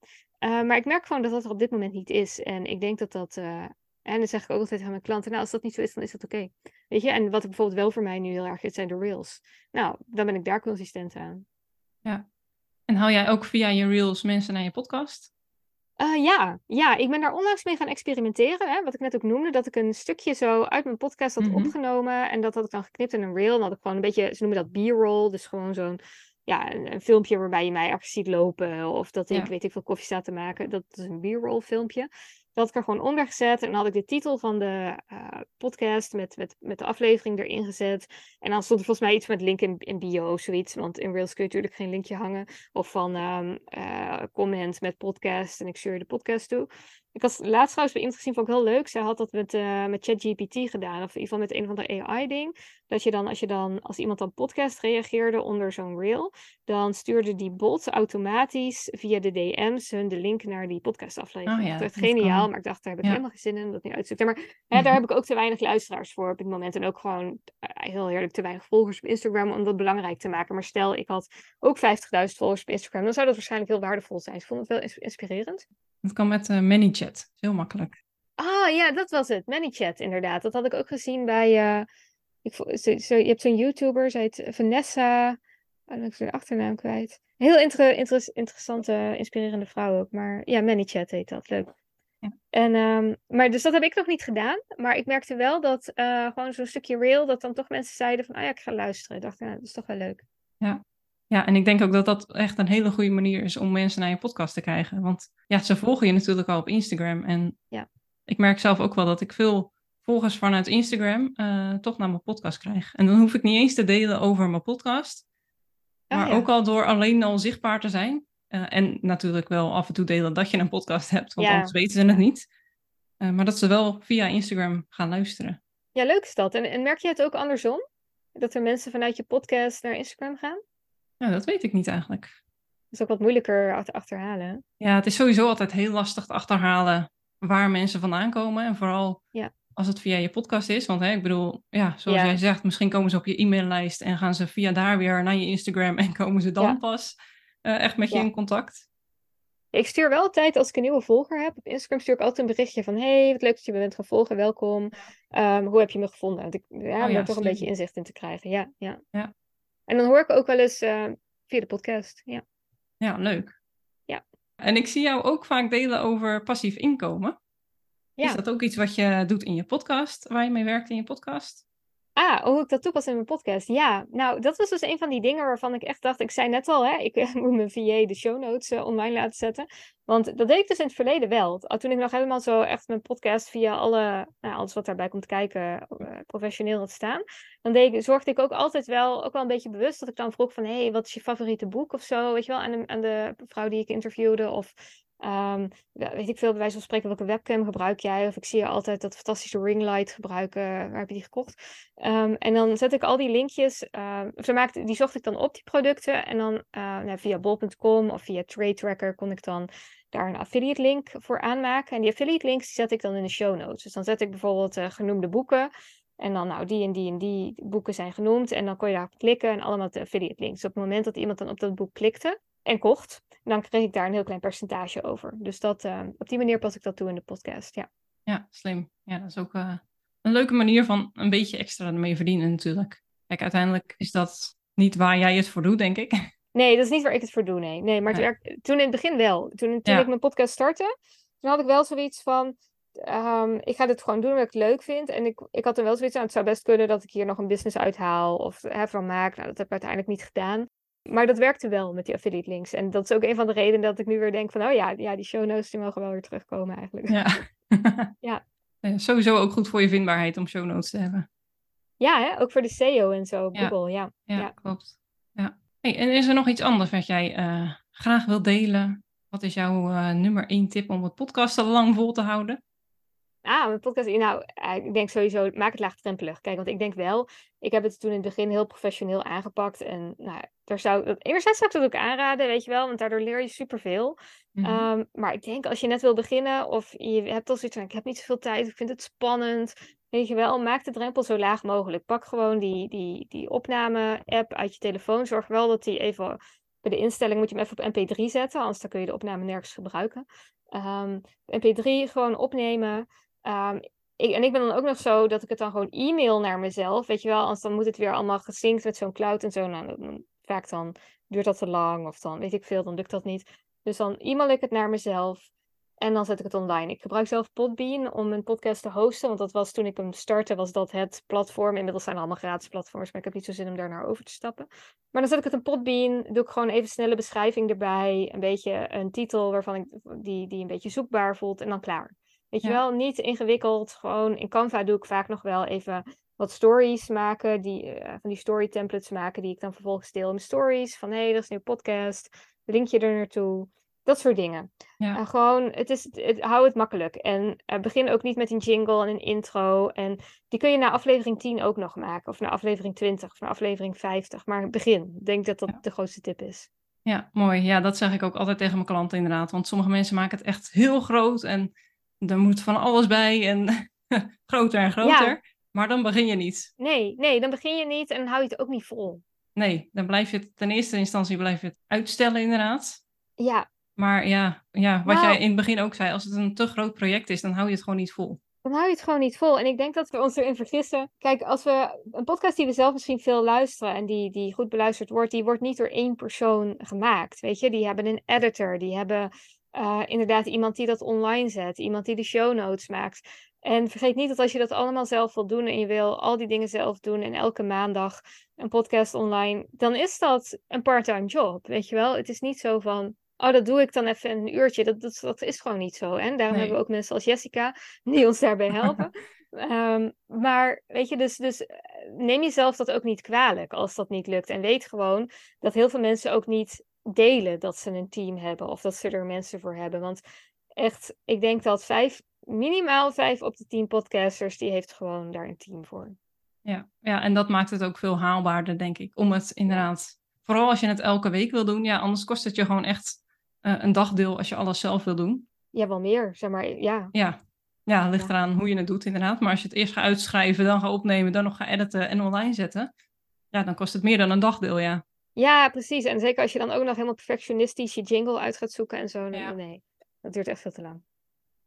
Uh, maar ik merk gewoon dat dat er op dit moment niet is. En ik denk dat dat. Eh, en dan zeg ik ook altijd aan mijn klanten: Nou, als dat niet zo is, dan is dat oké. Weet je? En wat bijvoorbeeld wel voor mij nu heel erg is, zijn de Reels. Nou, dan ben ik daar consistent aan. Ja. En hou jij ook via je Reels mensen naar je podcast? Uh, ja. ja, ik ben daar onlangs mee gaan experimenteren. Hè? Wat ik net ook noemde, dat ik een stukje zo uit mijn podcast had mm-hmm. opgenomen. En dat had ik dan geknipt in een reel. Dan had ik gewoon een beetje, ze noemen dat b-roll. Dus gewoon zo'n ja, een, een, filmpje waarbij je mij ergens ziet lopen. Of dat ik, weet ik veel, koffie sta te maken. Dat is een b-roll filmpje. Dat had ik er gewoon onder gezet. En dan had ik de titel van de uh, podcast met, met, met de aflevering erin gezet. En dan stond er volgens mij iets met link in, in bio of zoiets. Want in Rails kun je natuurlijk geen linkje hangen. Of van um, uh, comment met podcast. En ik stuur de podcast toe. Ik had laatst trouwens bij iemand gezien, vond ik heel leuk. Zij had dat met, uh, met ChatGPT gedaan. Of in ieder geval met een of andere AI-ding. Dat je dan, als je dan, als iemand dan podcast reageerde onder zo'n reel, dan stuurde die bot automatisch via de DM's hun de link naar die podcastaflevering. Oh, ja, dat werd geniaal, maar ik dacht, daar heb ik helemaal geen zin in, dat niet uitzoeken. Maar hè, daar heb ik ook te weinig luisteraars voor op dit moment. En ook gewoon uh, heel heerlijk te weinig volgers op Instagram om dat belangrijk te maken. Maar stel, ik had ook 50.000 volgers op Instagram, dan zou dat waarschijnlijk heel waardevol zijn. ik vond het wel inspirerend. Het kan met uh, ManyChat. Heel makkelijk. Ah ja, dat was het. ManyChat, inderdaad. Dat had ik ook gezien bij. Uh, ik, zo, zo, je hebt zo'n YouTuber, ze heet Vanessa. Oh, dan ben ik de achternaam kwijt. Heel inter, inter, interessante, inspirerende vrouw ook. Maar ja, ManyChat heet dat. Leuk. Ja. En, um, maar dus dat heb ik nog niet gedaan. Maar ik merkte wel dat uh, gewoon zo'n stukje real, dat dan toch mensen zeiden van, ah ja, ik ga luisteren. Ik dacht, ja, dat is toch wel leuk. Ja, ja, en ik denk ook dat dat echt een hele goede manier is om mensen naar je podcast te krijgen. Want ja, ze volgen je natuurlijk al op Instagram. En ja. ik merk zelf ook wel dat ik veel volgers vanuit Instagram uh, toch naar mijn podcast krijg. En dan hoef ik niet eens te delen over mijn podcast. Ah, maar ook al door alleen al zichtbaar te zijn. Uh, en natuurlijk wel af en toe delen dat je een podcast hebt, want anders weten ze het niet. Uh, maar dat ze wel via Instagram gaan luisteren. Ja, leuk is dat. En, en merk je het ook andersom? Dat er mensen vanuit je podcast naar Instagram gaan? Ja, dat weet ik niet eigenlijk. Dat is ook wat moeilijker te achterhalen. Ja, het is sowieso altijd heel lastig te achterhalen waar mensen vandaan komen. En vooral ja. als het via je podcast is. Want hè, ik bedoel, ja, zoals jij zegt, misschien komen ze op je e-maillijst en gaan ze via daar weer naar je Instagram en komen ze dan pas uh, echt met je in contact. Ik stuur wel altijd, als ik een nieuwe volger heb op Instagram, stuur ik altijd een berichtje van hey, wat leuk dat je me bent gaan volgen, welkom. Um, hoe heb je me gevonden? Want ik, ja, om oh, er toch een beetje inzicht in te krijgen. Ja, ja. ja. En dan hoor ik ook wel eens uh, via de podcast. Ja. ja, leuk. Ja. En ik zie jou ook vaak delen over passief inkomen. Ja. Is dat ook iets wat je doet in je podcast, waar je mee werkt in je podcast? Ah, hoe ik dat toepas in mijn podcast. Ja, nou, dat was dus een van die dingen waarvan ik echt dacht. Ik zei net al, hè, ik moet mijn VA de show notes uh, online laten zetten. Want dat deed ik dus in het verleden wel. Toen ik nog helemaal zo echt mijn podcast via alle, nou, alles wat daarbij komt kijken, uh, professioneel had staan. Dan deed ik, zorgde ik ook altijd wel, ook wel een beetje bewust dat ik dan vroeg van, hé, hey, wat is je favoriete boek of zo, weet je wel, aan de, aan de vrouw die ik interviewde. Of Um, weet ik veel, bij wijze van spreken, welke webcam gebruik jij? Of ik zie je altijd dat fantastische ringlight gebruiken. Waar heb je die gekocht? Um, en dan zet ik al die linkjes, uh, of die zocht ik dan op, die producten. En dan uh, nou, via bol.com of via Trade Tracker kon ik dan daar een affiliate link voor aanmaken. En die affiliate links zet ik dan in de show notes. Dus dan zet ik bijvoorbeeld uh, genoemde boeken. En dan, nou, die en die en die boeken zijn genoemd. En dan kon je daarop klikken en allemaal de affiliate links. op het moment dat iemand dan op dat boek klikte en kocht, dan kreeg ik daar een heel klein percentage over. Dus dat, uh, op die manier pas ik dat toe in de podcast, ja. Ja, slim. Ja, dat is ook uh, een leuke manier van een beetje extra ermee verdienen natuurlijk. Kijk, uiteindelijk is dat niet waar jij het voor doet, denk ik. Nee, dat is niet waar ik het voor doe, nee. Nee, maar. Toen, toen in het begin wel. Toen, toen ik mijn podcast startte, toen had ik wel zoiets van... Um, ik ga dit gewoon doen wat ik leuk vind. En ik, ik had er wel zoiets aan, het zou best kunnen dat ik hier nog een business uithaal of hè, van maak. Nou, dat heb ik uiteindelijk niet gedaan. Maar dat werkte wel met die affiliate links. En dat is ook een van de redenen dat ik nu weer denk van, oh ja, ja die show notes die mogen wel weer terugkomen eigenlijk. Ja. ja. Sowieso ook goed voor je vindbaarheid om show notes te hebben. Ja, hè? ook voor de SEO en zo, Google, ja. Ja, klopt. Ja. Hey, en is er nog iets anders wat jij uh, graag wilt delen? Wat is jouw uh, nummer één tip om het podcast lang vol te houden? Ah, mijn podcast. Nou, eh, ik denk sowieso, maak het laagdrempelig. Kijk, want ik denk wel, ik heb het toen in het begin heel professioneel aangepakt. En nou, daar zou, enerzijds zou ik dat ook aanraden, weet je wel, want daardoor leer je superveel. Mm maar ik denk, als je net wil beginnen, of je hebt al zoiets van, ik heb niet zoveel tijd, ik vind het spannend. Weet je wel, maak de drempel zo laag mogelijk. Pak gewoon die, die, die opname-app uit je telefoon. Zorg wel dat die even bij de instelling moet je hem even op MP3 zetten, anders dan kun je de opname nergens gebruiken. Um, MP3 gewoon opnemen. Um, ik, en ik ben dan ook nog zo dat ik het dan gewoon e-mail naar mezelf. Weet je wel, anders dan moet het weer allemaal gesynct met zo'n cloud en zo. Nou, vaak dan duurt dat te lang of dan weet ik veel, dan lukt dat niet. Dus dan e-mail ik het naar mezelf en dan zet ik het online. Ik gebruik zelf Podbean om een podcast te hosten, want dat was toen ik hem startte, was dat het platform. Inmiddels zijn er allemaal gratis platforms, maar ik heb niet zo zin om daar naar over te stappen. Maar dan zet ik het in Podbean, doe ik gewoon even snelle beschrijving erbij, een beetje een titel waarvan ik, die, die een beetje zoekbaar voelt en dan klaar. Weet je wel, niet ingewikkeld. Gewoon in Canva doe ik vaak nog wel even wat stories maken. Die, uh, van die story templates maken die ik dan vervolgens deel in mijn stories. Van hé, hey, dat is een nieuwe podcast. Linkje er naartoe. Dat soort dingen. Ja. En gewoon, het is, het, hou het makkelijk. En uh, begin ook niet met een jingle en een intro. En die kun je na aflevering 10 ook nog maken. Of na aflevering 20 of na aflevering 50. Maar begin. Ik denk dat dat de grootste tip is. Ja, mooi. Ja, dat zeg ik ook altijd tegen mijn klanten inderdaad. Want sommige mensen maken het echt heel groot en er moet van alles bij en groter en groter. Maar dan begin je niet. Nee, nee, dan begin je niet en dan hou je het ook niet vol. Nee, dan blijf je het ten eerste instantie blijf je het uitstellen inderdaad. Ja. Maar ja, ja wat nou jij in het begin ook zei, als het een te groot project is, dan hou je het gewoon niet vol. Dan hou je het gewoon niet vol. En ik denk dat we ons erin vergissen. Kijk, als we een podcast die we zelf misschien veel luisteren en die, die goed beluisterd wordt, die wordt niet door één persoon gemaakt. Weet je, die hebben een editor, die hebben uh, inderdaad iemand die dat online zet, iemand die de show notes maakt. En vergeet niet dat als je dat allemaal zelf wil doen en je wil al die dingen zelf doen en elke maandag een podcast online, dan is dat een part-time job, weet je wel. Het is niet zo van, oh dat doe ik dan even een uurtje, dat, dat, dat is gewoon niet zo. En daarom hebben we ook mensen als Jessica die ons daarbij helpen. Ehm, maar weet je, dus, dus eh, neem jezelf dat ook niet kwalijk als dat niet lukt. En weet gewoon dat heel veel mensen ook niet delen dat ze een team hebben of dat ze er mensen voor hebben. Want echt, ik denk dat vijf, minimaal vijf op de tien podcasters, die heeft gewoon daar een team voor. Ja, ja, en dat maakt het ook veel haalbaarder, denk ik. Om het inderdaad, vooral als je het elke week wil doen, ja, anders kost het je gewoon echt uh, een dagdeel als je alles zelf wil doen. Ja, wel meer, zeg maar, ja. Ja, ja ligt eraan hoe je het doet, inderdaad. Maar als je het eerst gaat uitschrijven, dan gaat opnemen, dan nog gaat editen en online zetten, ja, dan kost het meer dan een dagdeel, ja. Ja, precies. En zeker als je dan ook nog helemaal perfectionistisch je jingle uit gaat zoeken en zo. Nee, nee dat duurt echt veel te lang.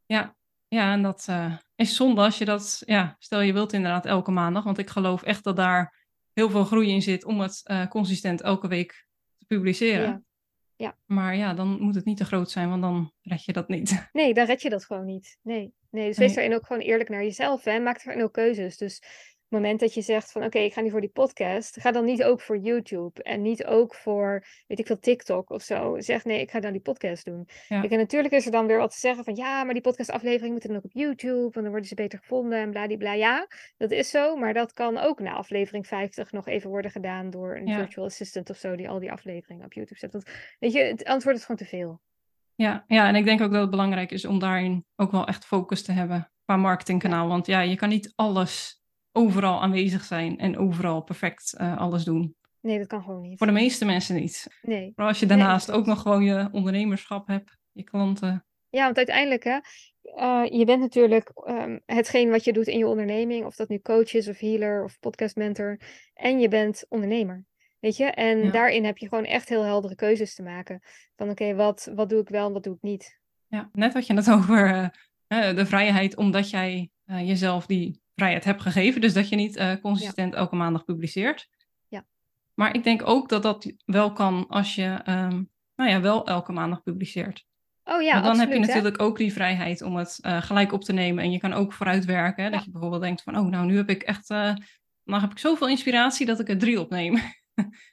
Ja, ja en dat uh, is zonde als je dat, ja, stel je wilt inderdaad elke maandag, want ik geloof echt dat daar heel veel groei in zit om het uh, consistent elke week te publiceren. Ja. ja. Maar ja, dan moet het niet te groot zijn, want dan red je dat niet. Nee, dan red je dat gewoon niet. Nee, nee dus wees daarin ook gewoon eerlijk naar jezelf en maak erin ook keuzes. Dus moment dat je zegt van oké, ik ga niet voor die podcast, ga dan niet ook voor YouTube en niet ook voor, weet ik veel, TikTok of zo. Zeg nee, ik ga dan die podcast doen. Ja. en natuurlijk is er dan weer wat te zeggen van ja, maar die podcastaflevering moet dan ook op YouTube en dan worden ze beter gevonden en bladibla. Ja, dat is zo, maar dat kan ook na aflevering 50 nog even worden gedaan door een virtual assistant of zo die al die afleveringen op YouTube zet. Want weet je, het antwoord is gewoon te veel. Ja, ja, en ik denk ook dat het belangrijk is om daarin ook wel echt focus te hebben qua marketingkanaal. Want ja, je kan niet alles overal aanwezig zijn en overal perfect uh, alles doen. Nee, dat kan gewoon niet. Voor de meeste mensen niet. Nee. Maar als je daarnaast nee, ook nog gewoon je ondernemerschap hebt, je klanten. Ja, want uiteindelijk, hè, uh, je bent natuurlijk um, hetgeen wat je doet in je onderneming, of dat nu coach is of healer of podcast mentor, en je bent ondernemer. Weet je? En ja. daarin heb je gewoon echt heel heldere keuzes te maken. Van oké, okay, wat, wat doe ik wel en wat doe ik niet? Ja, net had je het over uh, de vrijheid, omdat jij uh, jezelf die vrijheid hebt gegeven. Dus dat je niet uh, consistent ja. elke maandag publiceert. Ja. Maar ik denk ook dat dat wel kan als je um, nou ja, wel elke maandag publiceert. Oh ja, Want dan absoluut, heb je natuurlijk hè? ook die vrijheid om het uh, gelijk op te nemen. En je kan ook vooruitwerken. Ja. Dat je bijvoorbeeld denkt van, oh nou, nu heb ik echt, uh, nou heb ik zoveel inspiratie dat ik er drie opneem.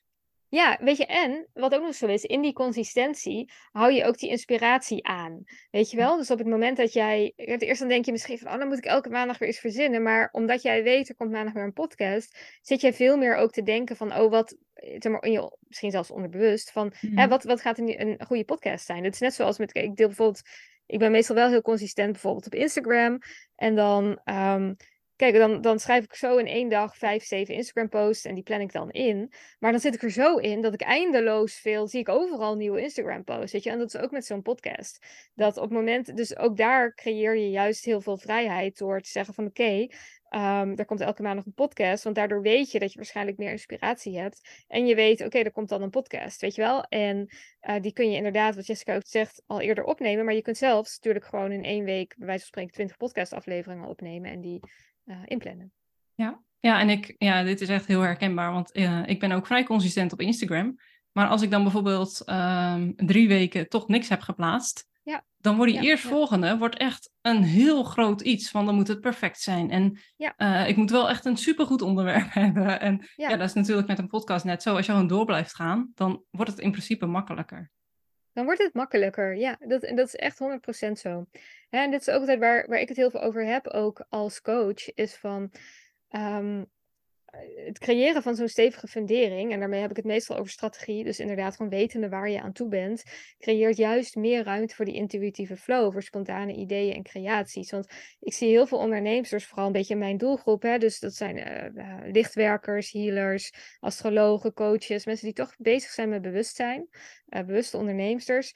Ja, weet je, en wat ook nog zo is, in die consistentie hou je ook die inspiratie aan. Weet je wel? Dus op het moment dat jij. Het eerst dan denk je misschien van, oh, dan moet ik elke maandag weer eens verzinnen. Maar omdat jij weet, er komt maandag weer een podcast, zit jij veel meer ook te denken van, oh, wat. Zeg maar, in je, misschien zelfs onderbewust, van mm. hè, wat, wat gaat een, een goede podcast zijn? Het is net zoals met. Ik deel bijvoorbeeld. Ik ben meestal wel heel consistent, bijvoorbeeld op Instagram. En dan. Um, Kijk, dan, dan schrijf ik zo in één dag vijf, zeven Instagram posts en die plan ik dan in. Maar dan zit ik er zo in dat ik eindeloos veel, zie ik overal nieuwe Instagram posts, weet je. En dat is ook met zo'n podcast. Dat op het moment, dus ook daar creëer je juist heel veel vrijheid door te zeggen van oké, okay, Um, er komt elke maand nog een podcast, want daardoor weet je dat je waarschijnlijk meer inspiratie hebt. En je weet, oké, er komt dan een podcast, weet je wel. En uh, die kun je inderdaad, wat Jessica ook zegt, al eerder opnemen. Maar je kunt zelfs natuurlijk gewoon in één week, bij wijze van spreken, 20 podcastafleveringen opnemen en die uh, inplannen. Ja. ja, en ik, ja, dit is echt heel herkenbaar, want uh, ik ben ook vrij consistent op Instagram. Maar als ik dan bijvoorbeeld um, drie weken toch niks heb geplaatst, ja. dan wordt die ja, eerstvolgende ja. wordt echt een heel groot iets. Van dan moet het perfect zijn. En uh, ik moet wel echt een supergoed onderwerp hebben. En ja. dat is natuurlijk met een podcast net zo. Als je gewoon door blijft gaan, dan wordt het in principe makkelijker. Dan wordt het makkelijker, ja. Dat, dat is echt 100% zo. En dit is ook altijd waar, waar ik het heel veel over heb, ook als coach, is van um, het creëren van zo'n stevige fundering, en daarmee heb ik het meestal over strategie, dus inderdaad gewoon wetende waar je aan toe bent, creëert juist meer ruimte voor die intuïtieve flow, voor spontane ideeën en creaties. Want ik zie heel veel ondernemers, vooral een beetje in mijn doelgroep, hè, dus dat zijn uh, uh, lichtwerkers, healers, astrologen, coaches, mensen die toch bezig zijn met bewustzijn, uh, bewuste onderneemsters,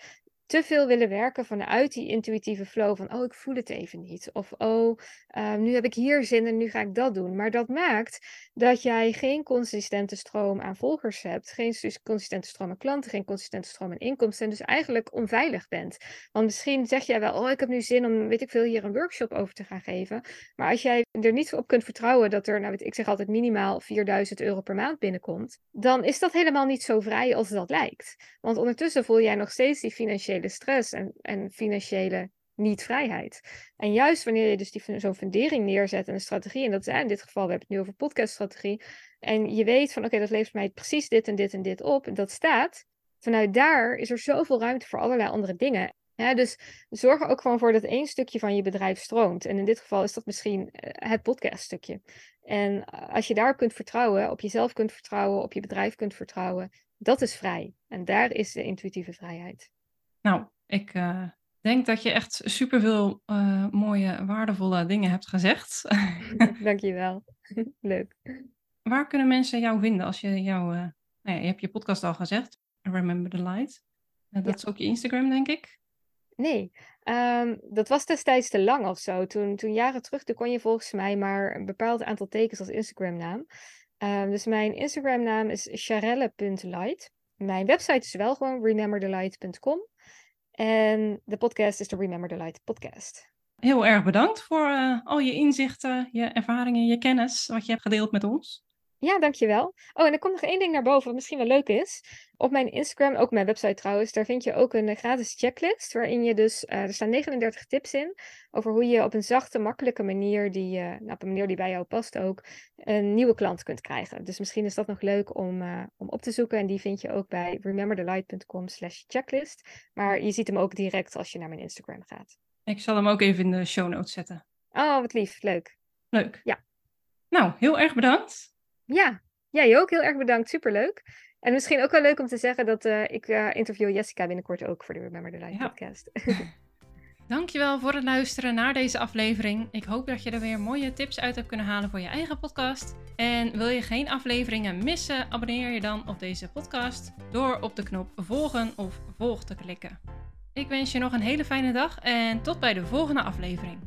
te veel willen werken vanuit die intuïtieve flow van, oh, ik voel het even niet. Of, oh, uh, nu heb ik hier zin en nu ga ik dat doen. Maar dat maakt dat jij geen consistente stroom aan volgers hebt, geen consistente stroom aan klanten, geen consistente stroom aan inkomsten en dus eigenlijk onveilig bent. Want misschien zeg jij wel, oh, ik heb nu zin om, weet ik veel, hier een workshop over te gaan geven. Maar als jij er niet op kunt vertrouwen dat er, nou, ik zeg altijd minimaal 4000 euro per maand binnenkomt, dan is dat helemaal niet zo vrij als dat lijkt. Want ondertussen voel jij nog steeds die financiële stress en, en financiële niet-vrijheid. En juist wanneer je dus die, zo'n fundering neerzet en een strategie, en dat is in dit geval, we hebben het nu over podcaststrategie, en je weet van oké, dat levert mij precies dit en dit en dit op, en dat staat, vanuit daar is er zoveel ruimte voor allerlei andere dingen. Dus zorg er ook gewoon voor dat één stukje van je bedrijf stroomt. En in dit geval is dat misschien eh, het podcaststukje. En als je daarop kunt vertrouwen, op jezelf kunt vertrouwen, op je bedrijf kunt vertrouwen, dat is vrij. En daar is de intuïtieve vrijheid. Nou, ik uh, denk dat je echt superveel uh, mooie, waardevolle dingen hebt gezegd. Dankjewel. Leuk. Waar kunnen mensen jou vinden als je jou... Uh, nou ja, je hebt je podcast al gezegd, Remember the Light. dat ja. is ook je Instagram, denk ik. Nee, um, dat was destijds te lang of zo. Toen, toen jaren terug, toen kon je volgens mij maar een bepaald aantal tekens als Instagram-naam. Um, dus mijn Instagram-naam is charelle.light. Mijn website is wel gewoon rememberthelight.com. En de podcast is de Remember the Light podcast. Heel erg bedankt voor uh, al je inzichten, je ervaringen, je kennis, wat je hebt gedeeld met ons. Ja, dankjewel. Oh, en er komt nog één ding naar boven, wat misschien wel leuk is. Op mijn Instagram, ook mijn website trouwens, daar vind je ook een gratis checklist. Waarin je dus, uh, er staan 39 tips in. Over hoe je op een zachte, makkelijke manier, die, uh, nou, op een manier die bij jou past ook, een nieuwe klant kunt krijgen. Dus misschien is dat nog leuk om, uh, om op te zoeken. En die vind je ook bij rememberthelight.com slash checklist. Maar je ziet hem ook direct als je naar mijn Instagram gaat. Ik zal hem ook even in de show notes zetten. Oh, wat lief. Leuk. Leuk. Ja. Nou, heel erg bedankt. Ja, jij ook heel erg bedankt. Superleuk. En misschien ook wel leuk om te zeggen dat uh, ik uh, interview Jessica binnenkort ook voor de Remember the Light ja. podcast. Dankjewel voor het luisteren naar deze aflevering. Ik hoop dat je er weer mooie tips uit hebt kunnen halen voor je eigen podcast. En wil je geen afleveringen missen, abonneer je dan op deze podcast door op de knop volgen of volg te klikken. Ik wens je nog een hele fijne dag en tot bij de volgende aflevering.